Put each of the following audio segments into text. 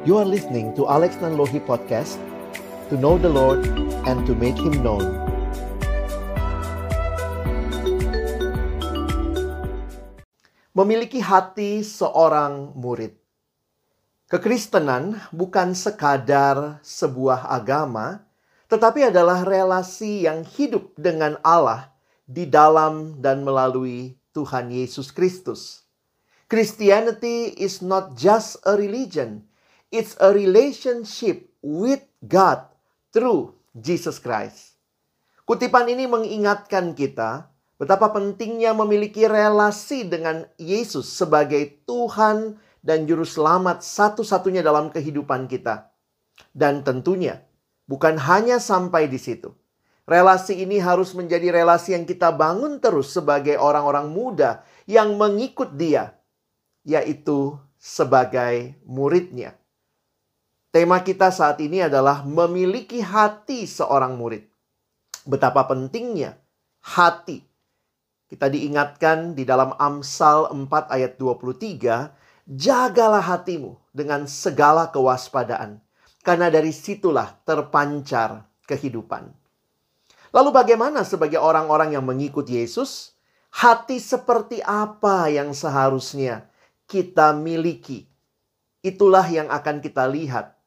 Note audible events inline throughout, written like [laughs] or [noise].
You are listening to Alex Nanlohi Podcast To know the Lord and to make Him known Memiliki hati seorang murid Kekristenan bukan sekadar sebuah agama, tetapi adalah relasi yang hidup dengan Allah di dalam dan melalui Tuhan Yesus Kristus. Christianity is not just a religion, it's a relationship with God through Jesus Christ. Kutipan ini mengingatkan kita betapa pentingnya memiliki relasi dengan Yesus sebagai Tuhan dan Juru Selamat satu-satunya dalam kehidupan kita. Dan tentunya, bukan hanya sampai di situ. Relasi ini harus menjadi relasi yang kita bangun terus sebagai orang-orang muda yang mengikut Dia, yaitu sebagai muridnya. Tema kita saat ini adalah memiliki hati seorang murid. Betapa pentingnya hati. Kita diingatkan di dalam Amsal 4 ayat 23, jagalah hatimu dengan segala kewaspadaan, karena dari situlah terpancar kehidupan. Lalu bagaimana sebagai orang-orang yang mengikut Yesus? Hati seperti apa yang seharusnya kita miliki? Itulah yang akan kita lihat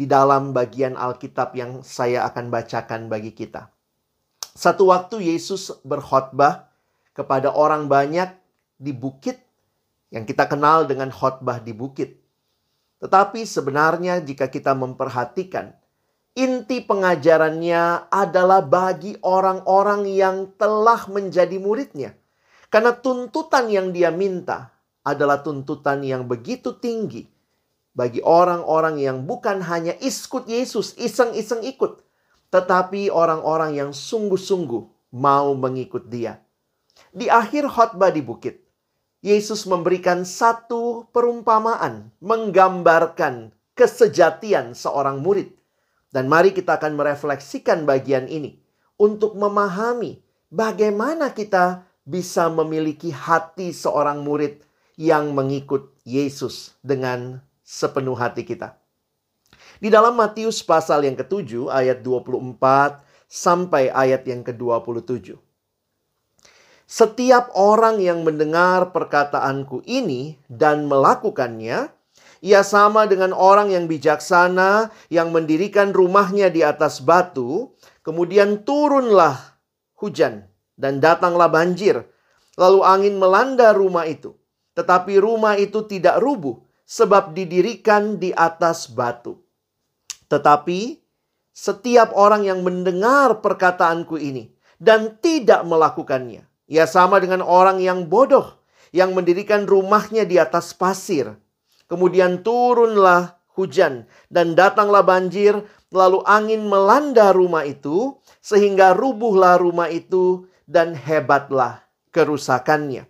di dalam bagian Alkitab yang saya akan bacakan bagi kita. Satu waktu Yesus berkhotbah kepada orang banyak di bukit yang kita kenal dengan khotbah di bukit. Tetapi sebenarnya jika kita memperhatikan inti pengajarannya adalah bagi orang-orang yang telah menjadi muridnya. Karena tuntutan yang dia minta adalah tuntutan yang begitu tinggi bagi orang-orang yang bukan hanya ikut Yesus, iseng-iseng ikut, tetapi orang-orang yang sungguh-sungguh mau mengikut Dia. Di akhir khotbah di bukit, Yesus memberikan satu perumpamaan menggambarkan kesejatian seorang murid. Dan mari kita akan merefleksikan bagian ini untuk memahami bagaimana kita bisa memiliki hati seorang murid yang mengikut Yesus dengan sepenuh hati kita. Di dalam Matius pasal yang ketujuh ayat 24 sampai ayat yang ke-27. Setiap orang yang mendengar perkataanku ini dan melakukannya, ia sama dengan orang yang bijaksana yang mendirikan rumahnya di atas batu, kemudian turunlah hujan dan datanglah banjir, lalu angin melanda rumah itu. Tetapi rumah itu tidak rubuh sebab didirikan di atas batu. Tetapi setiap orang yang mendengar perkataanku ini dan tidak melakukannya, ia sama dengan orang yang bodoh yang mendirikan rumahnya di atas pasir. Kemudian turunlah hujan dan datanglah banjir, lalu angin melanda rumah itu sehingga rubuhlah rumah itu dan hebatlah kerusakannya.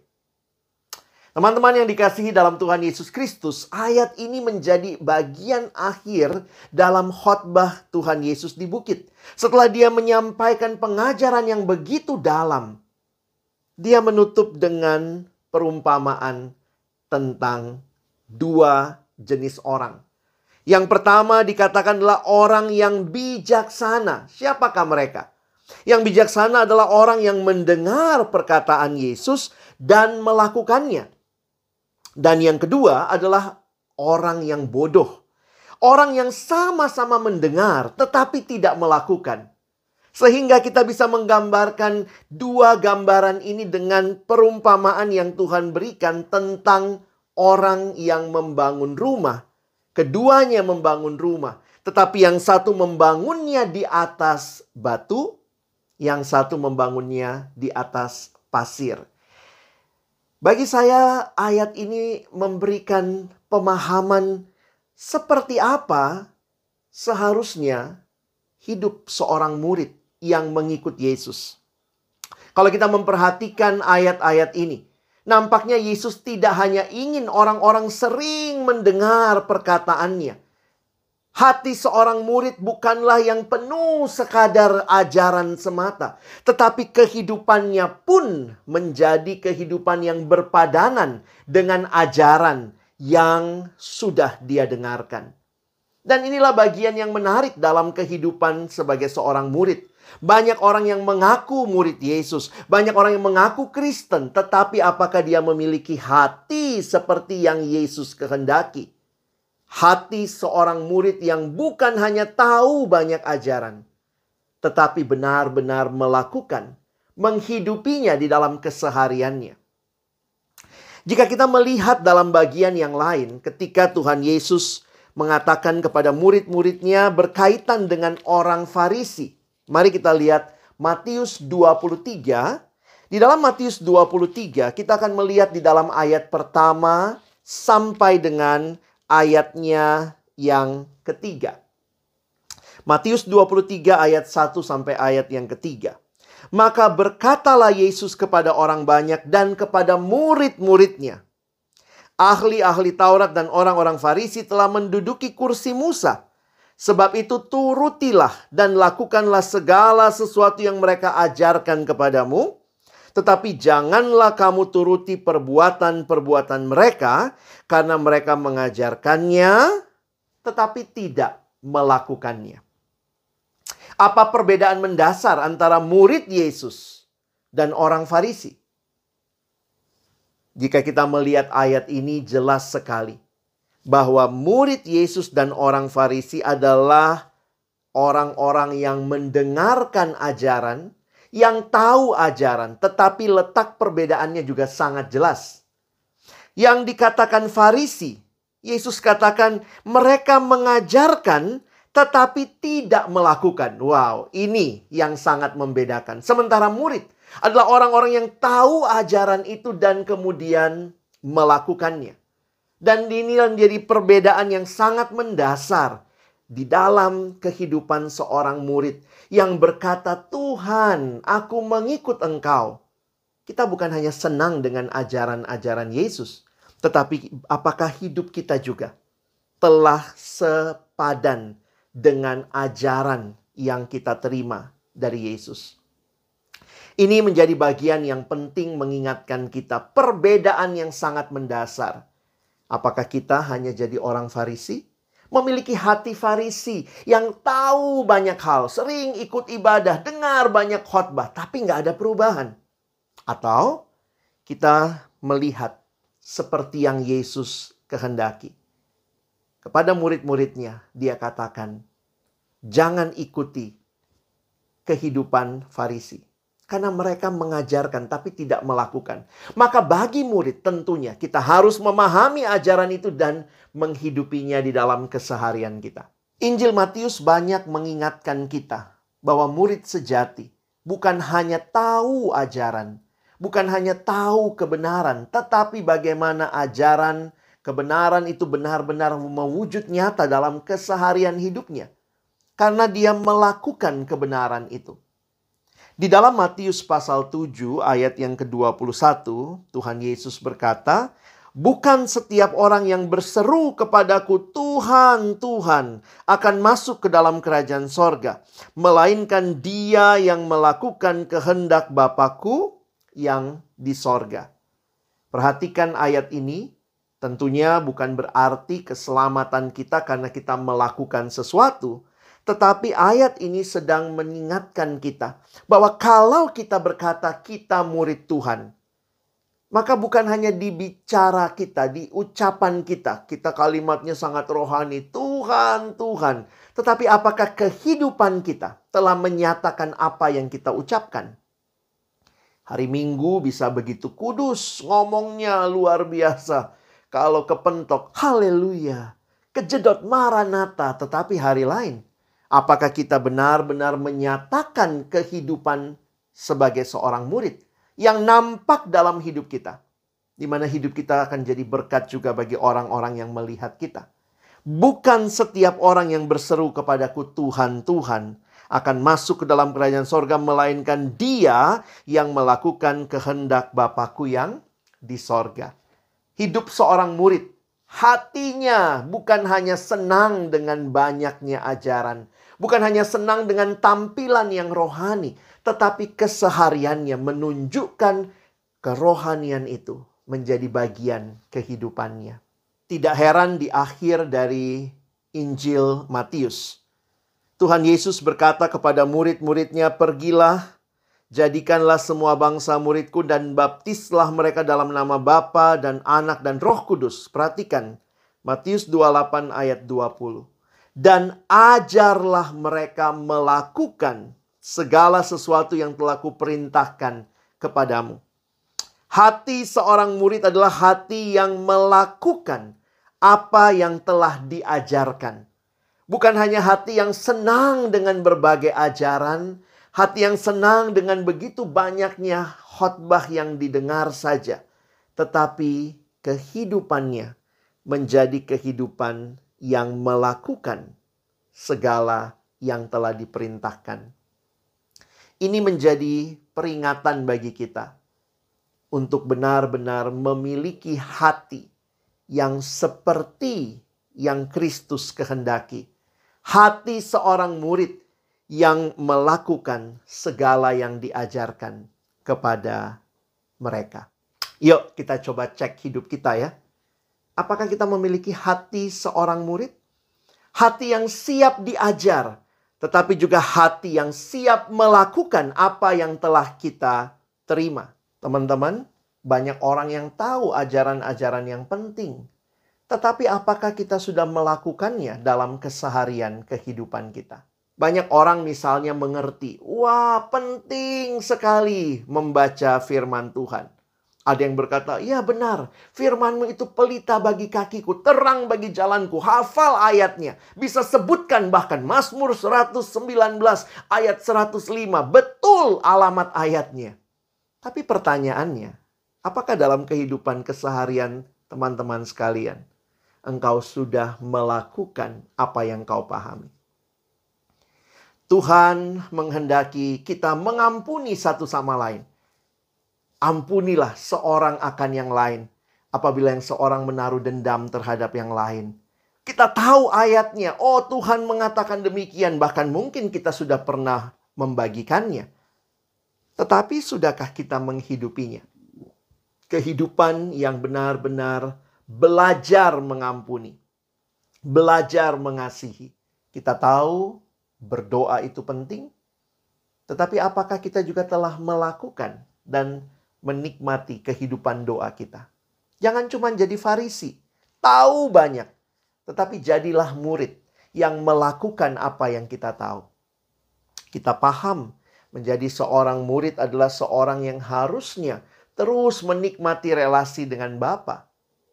Teman-teman yang dikasihi dalam Tuhan Yesus Kristus, ayat ini menjadi bagian akhir dalam khotbah Tuhan Yesus di bukit. Setelah dia menyampaikan pengajaran yang begitu dalam, dia menutup dengan perumpamaan tentang dua jenis orang. Yang pertama dikatakan adalah orang yang bijaksana. Siapakah mereka? Yang bijaksana adalah orang yang mendengar perkataan Yesus dan melakukannya. Dan yang kedua adalah orang yang bodoh. Orang yang sama-sama mendengar tetapi tidak melakukan. Sehingga kita bisa menggambarkan dua gambaran ini dengan perumpamaan yang Tuhan berikan tentang orang yang membangun rumah. Keduanya membangun rumah, tetapi yang satu membangunnya di atas batu, yang satu membangunnya di atas pasir. Bagi saya, ayat ini memberikan pemahaman seperti apa seharusnya hidup seorang murid yang mengikut Yesus. Kalau kita memperhatikan ayat-ayat ini, nampaknya Yesus tidak hanya ingin orang-orang sering mendengar perkataannya, Hati seorang murid bukanlah yang penuh sekadar ajaran semata, tetapi kehidupannya pun menjadi kehidupan yang berpadanan dengan ajaran yang sudah dia dengarkan. Dan inilah bagian yang menarik dalam kehidupan sebagai seorang murid. Banyak orang yang mengaku murid Yesus, banyak orang yang mengaku Kristen, tetapi apakah dia memiliki hati seperti yang Yesus kehendaki? Hati seorang murid yang bukan hanya tahu banyak ajaran, tetapi benar-benar melakukan, menghidupinya di dalam kesehariannya. Jika kita melihat dalam bagian yang lain, ketika Tuhan Yesus mengatakan kepada murid-muridnya berkaitan dengan orang Farisi, Mari kita lihat Matius 23. Di dalam Matius 23 kita akan melihat di dalam ayat pertama sampai dengan ayatnya yang ketiga. Matius 23 ayat 1 sampai ayat yang ketiga. Maka berkatalah Yesus kepada orang banyak dan kepada murid-muridnya. Ahli-ahli Taurat dan orang-orang Farisi telah menduduki kursi Musa. Sebab itu turutilah dan lakukanlah segala sesuatu yang mereka ajarkan kepadamu. Tetapi janganlah kamu turuti perbuatan-perbuatan mereka karena mereka mengajarkannya tetapi tidak melakukannya. Apa perbedaan mendasar antara murid Yesus dan orang Farisi? Jika kita melihat ayat ini jelas sekali bahwa murid Yesus dan orang Farisi adalah orang-orang yang mendengarkan ajaran, yang tahu ajaran, tetapi letak perbedaannya juga sangat jelas. Yang dikatakan Farisi, Yesus katakan mereka mengajarkan tetapi tidak melakukan. Wow, ini yang sangat membedakan. Sementara murid adalah orang-orang yang tahu ajaran itu dan kemudian melakukannya. Dan ini menjadi perbedaan yang sangat mendasar di dalam kehidupan seorang murid yang berkata, "Tuhan, aku mengikut Engkau." Kita bukan hanya senang dengan ajaran-ajaran Yesus, tetapi apakah hidup kita juga telah sepadan dengan ajaran yang kita terima dari Yesus? Ini menjadi bagian yang penting mengingatkan kita perbedaan yang sangat mendasar Apakah kita hanya jadi orang Farisi? Memiliki hati Farisi yang tahu banyak hal, sering ikut ibadah, dengar banyak khotbah, tapi nggak ada perubahan. Atau kita melihat seperti yang Yesus kehendaki. Kepada murid-muridnya, dia katakan, jangan ikuti kehidupan Farisi karena mereka mengajarkan tapi tidak melakukan. Maka bagi murid tentunya kita harus memahami ajaran itu dan menghidupinya di dalam keseharian kita. Injil Matius banyak mengingatkan kita bahwa murid sejati bukan hanya tahu ajaran, bukan hanya tahu kebenaran, tetapi bagaimana ajaran kebenaran itu benar-benar mewujud nyata dalam keseharian hidupnya. Karena dia melakukan kebenaran itu. Di dalam Matius pasal 7 ayat yang ke-21, Tuhan Yesus berkata, Bukan setiap orang yang berseru kepadaku, Tuhan, Tuhan, akan masuk ke dalam kerajaan sorga. Melainkan dia yang melakukan kehendak Bapakku yang di sorga. Perhatikan ayat ini, tentunya bukan berarti keselamatan kita karena kita melakukan sesuatu. Tetapi ayat ini sedang mengingatkan kita bahwa kalau kita berkata kita murid Tuhan, maka bukan hanya dibicara kita, di ucapan kita, kita kalimatnya sangat rohani, Tuhan, Tuhan. Tetapi apakah kehidupan kita telah menyatakan apa yang kita ucapkan? Hari Minggu bisa begitu kudus, ngomongnya luar biasa. Kalau kepentok, haleluya. Kejedot maranata, tetapi hari lain Apakah kita benar-benar menyatakan kehidupan sebagai seorang murid yang nampak dalam hidup kita? Di mana hidup kita akan jadi berkat juga bagi orang-orang yang melihat kita. Bukan setiap orang yang berseru kepadaku Tuhan, Tuhan akan masuk ke dalam kerajaan sorga, melainkan dia yang melakukan kehendak Bapakku yang di sorga. Hidup seorang murid, hatinya bukan hanya senang dengan banyaknya ajaran, Bukan hanya senang dengan tampilan yang rohani, tetapi kesehariannya menunjukkan kerohanian itu menjadi bagian kehidupannya. Tidak heran di akhir dari Injil Matius. Tuhan Yesus berkata kepada murid-muridnya, "Pergilah, jadikanlah semua bangsa muridku dan baptislah mereka dalam nama Bapa dan Anak dan Roh Kudus." Perhatikan Matius 28 ayat 20. Dan ajarlah mereka melakukan segala sesuatu yang telah kuperintahkan kepadamu. Hati seorang murid adalah hati yang melakukan apa yang telah diajarkan. Bukan hanya hati yang senang dengan berbagai ajaran, hati yang senang dengan begitu banyaknya khotbah yang didengar saja, tetapi kehidupannya menjadi kehidupan yang melakukan segala yang telah diperintahkan. Ini menjadi peringatan bagi kita untuk benar-benar memiliki hati yang seperti yang Kristus kehendaki hati seorang murid yang melakukan segala yang diajarkan kepada mereka. Yuk, kita coba cek hidup kita ya. Apakah kita memiliki hati seorang murid? Hati yang siap diajar, tetapi juga hati yang siap melakukan apa yang telah kita terima. Teman-teman, banyak orang yang tahu ajaran-ajaran yang penting, tetapi apakah kita sudah melakukannya dalam keseharian kehidupan kita? Banyak orang misalnya mengerti, wah penting sekali membaca firman Tuhan. Ada yang berkata, iya benar, firmanmu itu pelita bagi kakiku, terang bagi jalanku, hafal ayatnya. Bisa sebutkan bahkan Mazmur 119 ayat 105, betul alamat ayatnya. Tapi pertanyaannya, apakah dalam kehidupan keseharian teman-teman sekalian, engkau sudah melakukan apa yang kau pahami. Tuhan menghendaki kita mengampuni satu sama lain. Ampunilah seorang akan yang lain apabila yang seorang menaruh dendam terhadap yang lain. Kita tahu ayatnya, oh Tuhan mengatakan demikian, bahkan mungkin kita sudah pernah membagikannya. Tetapi sudahkah kita menghidupinya? Kehidupan yang benar-benar belajar mengampuni, belajar mengasihi. Kita tahu berdoa itu penting, tetapi apakah kita juga telah melakukan dan menikmati kehidupan doa kita? Jangan cuma jadi farisi, tahu banyak, tetapi jadilah murid yang melakukan apa yang kita tahu. Kita paham menjadi seorang murid adalah seorang yang harusnya terus menikmati relasi dengan Bapa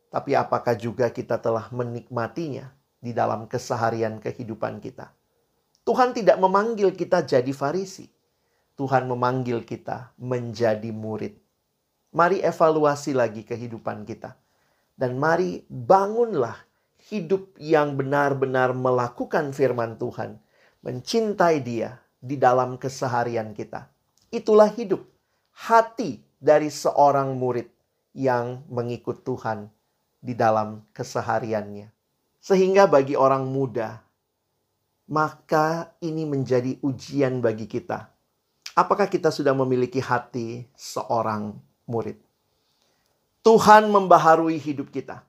tapi apakah juga kita telah menikmatinya di dalam keseharian kehidupan kita? Tuhan tidak memanggil kita jadi farisi. Tuhan memanggil kita menjadi murid. Mari evaluasi lagi kehidupan kita. Dan mari bangunlah hidup yang benar-benar melakukan firman Tuhan. Mencintai dia di dalam keseharian kita. Itulah hidup. Hati dari seorang murid yang mengikut Tuhan di dalam kesehariannya. Sehingga bagi orang muda, maka ini menjadi ujian bagi kita. Apakah kita sudah memiliki hati seorang murid? Tuhan membaharui hidup kita,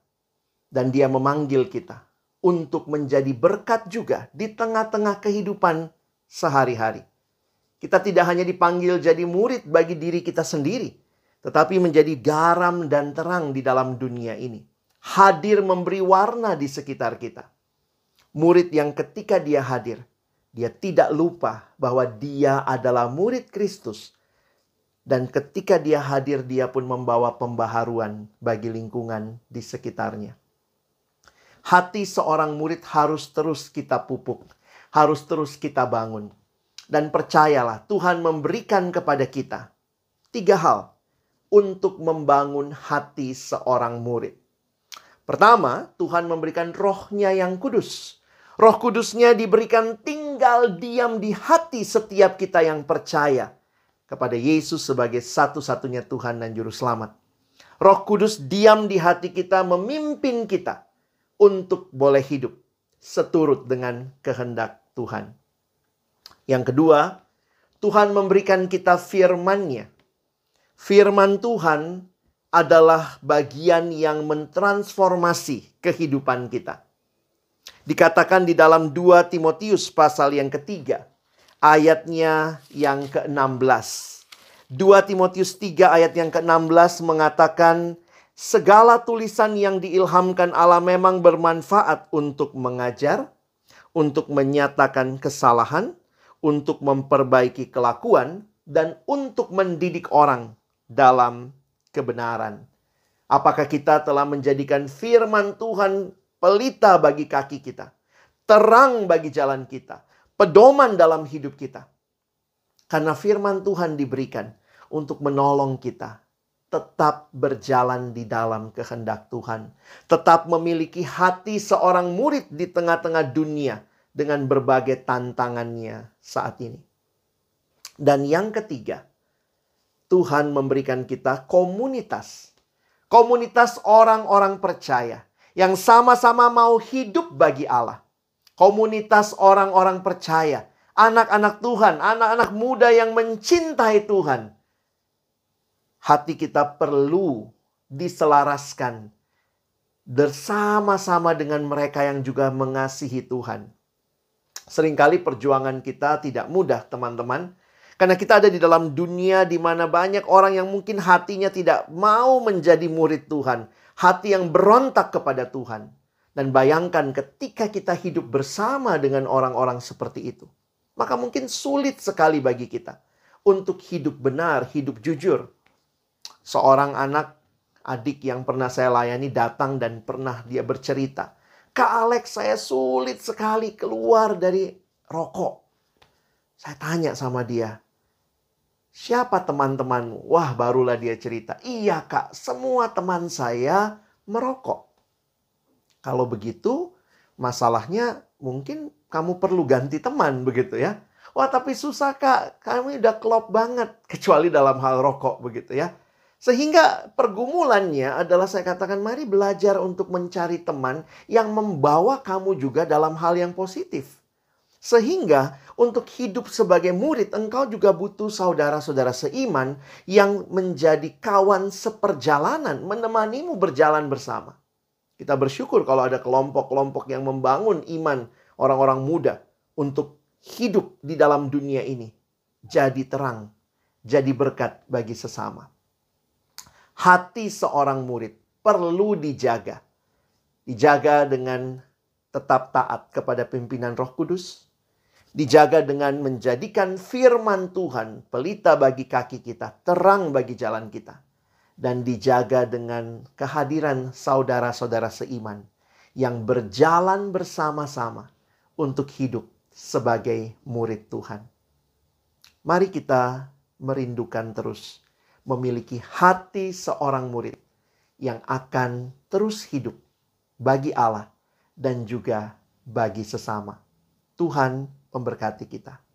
dan Dia memanggil kita untuk menjadi berkat juga di tengah-tengah kehidupan sehari-hari. Kita tidak hanya dipanggil jadi murid bagi diri kita sendiri, tetapi menjadi garam dan terang di dalam dunia ini hadir memberi warna di sekitar kita. Murid yang ketika dia hadir, dia tidak lupa bahwa dia adalah murid Kristus. Dan ketika dia hadir, dia pun membawa pembaharuan bagi lingkungan di sekitarnya. Hati seorang murid harus terus kita pupuk, harus terus kita bangun. Dan percayalah, Tuhan memberikan kepada kita tiga hal untuk membangun hati seorang murid. Pertama, Tuhan memberikan rohnya yang kudus. Roh kudusnya diberikan tinggal diam di hati setiap kita yang percaya kepada Yesus sebagai satu-satunya Tuhan dan Juru Selamat. Roh kudus diam di hati kita memimpin kita untuk boleh hidup seturut dengan kehendak Tuhan. Yang kedua, Tuhan memberikan kita firman-Nya. Firman Tuhan adalah bagian yang mentransformasi kehidupan kita. Dikatakan di dalam 2 Timotius pasal yang ketiga, ayatnya yang ke-16. 2 Timotius 3 ayat yang ke-16 mengatakan, Segala tulisan yang diilhamkan Allah memang bermanfaat untuk mengajar, untuk menyatakan kesalahan, untuk memperbaiki kelakuan, dan untuk mendidik orang dalam kebenaran. Apakah kita telah menjadikan firman Tuhan pelita bagi kaki kita, terang bagi jalan kita, pedoman dalam hidup kita? Karena firman Tuhan diberikan untuk menolong kita tetap berjalan di dalam kehendak Tuhan, tetap memiliki hati seorang murid di tengah-tengah dunia dengan berbagai tantangannya saat ini. Dan yang ketiga, Tuhan memberikan kita komunitas. Komunitas orang-orang percaya yang sama-sama mau hidup bagi Allah. Komunitas orang-orang percaya, anak-anak Tuhan, anak-anak muda yang mencintai Tuhan hati kita perlu diselaraskan bersama-sama dengan mereka yang juga mengasihi Tuhan. Seringkali perjuangan kita tidak mudah, teman-teman, karena kita ada di dalam dunia di mana banyak orang yang mungkin hatinya tidak mau menjadi murid Tuhan, hati yang berontak kepada Tuhan. Dan bayangkan ketika kita hidup bersama dengan orang-orang seperti itu, maka mungkin sulit sekali bagi kita untuk hidup benar, hidup jujur seorang anak adik yang pernah saya layani datang dan pernah dia bercerita. Kak Alex, saya sulit sekali keluar dari rokok. Saya tanya sama dia, siapa teman-temanmu? Wah, barulah dia cerita. Iya kak, semua teman saya merokok. Kalau begitu, masalahnya mungkin kamu perlu ganti teman begitu ya. Wah, tapi susah kak, kami udah klop banget. [laughs] Kecuali dalam hal rokok begitu ya. Sehingga pergumulannya adalah saya katakan mari belajar untuk mencari teman yang membawa kamu juga dalam hal yang positif. Sehingga untuk hidup sebagai murid engkau juga butuh saudara-saudara seiman yang menjadi kawan seperjalanan, menemanimu berjalan bersama. Kita bersyukur kalau ada kelompok-kelompok yang membangun iman orang-orang muda untuk hidup di dalam dunia ini. Jadi terang, jadi berkat bagi sesama hati seorang murid perlu dijaga. Dijaga dengan tetap taat kepada pimpinan Roh Kudus, dijaga dengan menjadikan firman Tuhan pelita bagi kaki kita, terang bagi jalan kita, dan dijaga dengan kehadiran saudara-saudara seiman yang berjalan bersama-sama untuk hidup sebagai murid Tuhan. Mari kita merindukan terus memiliki hati seorang murid yang akan terus hidup bagi Allah dan juga bagi sesama. Tuhan memberkati kita.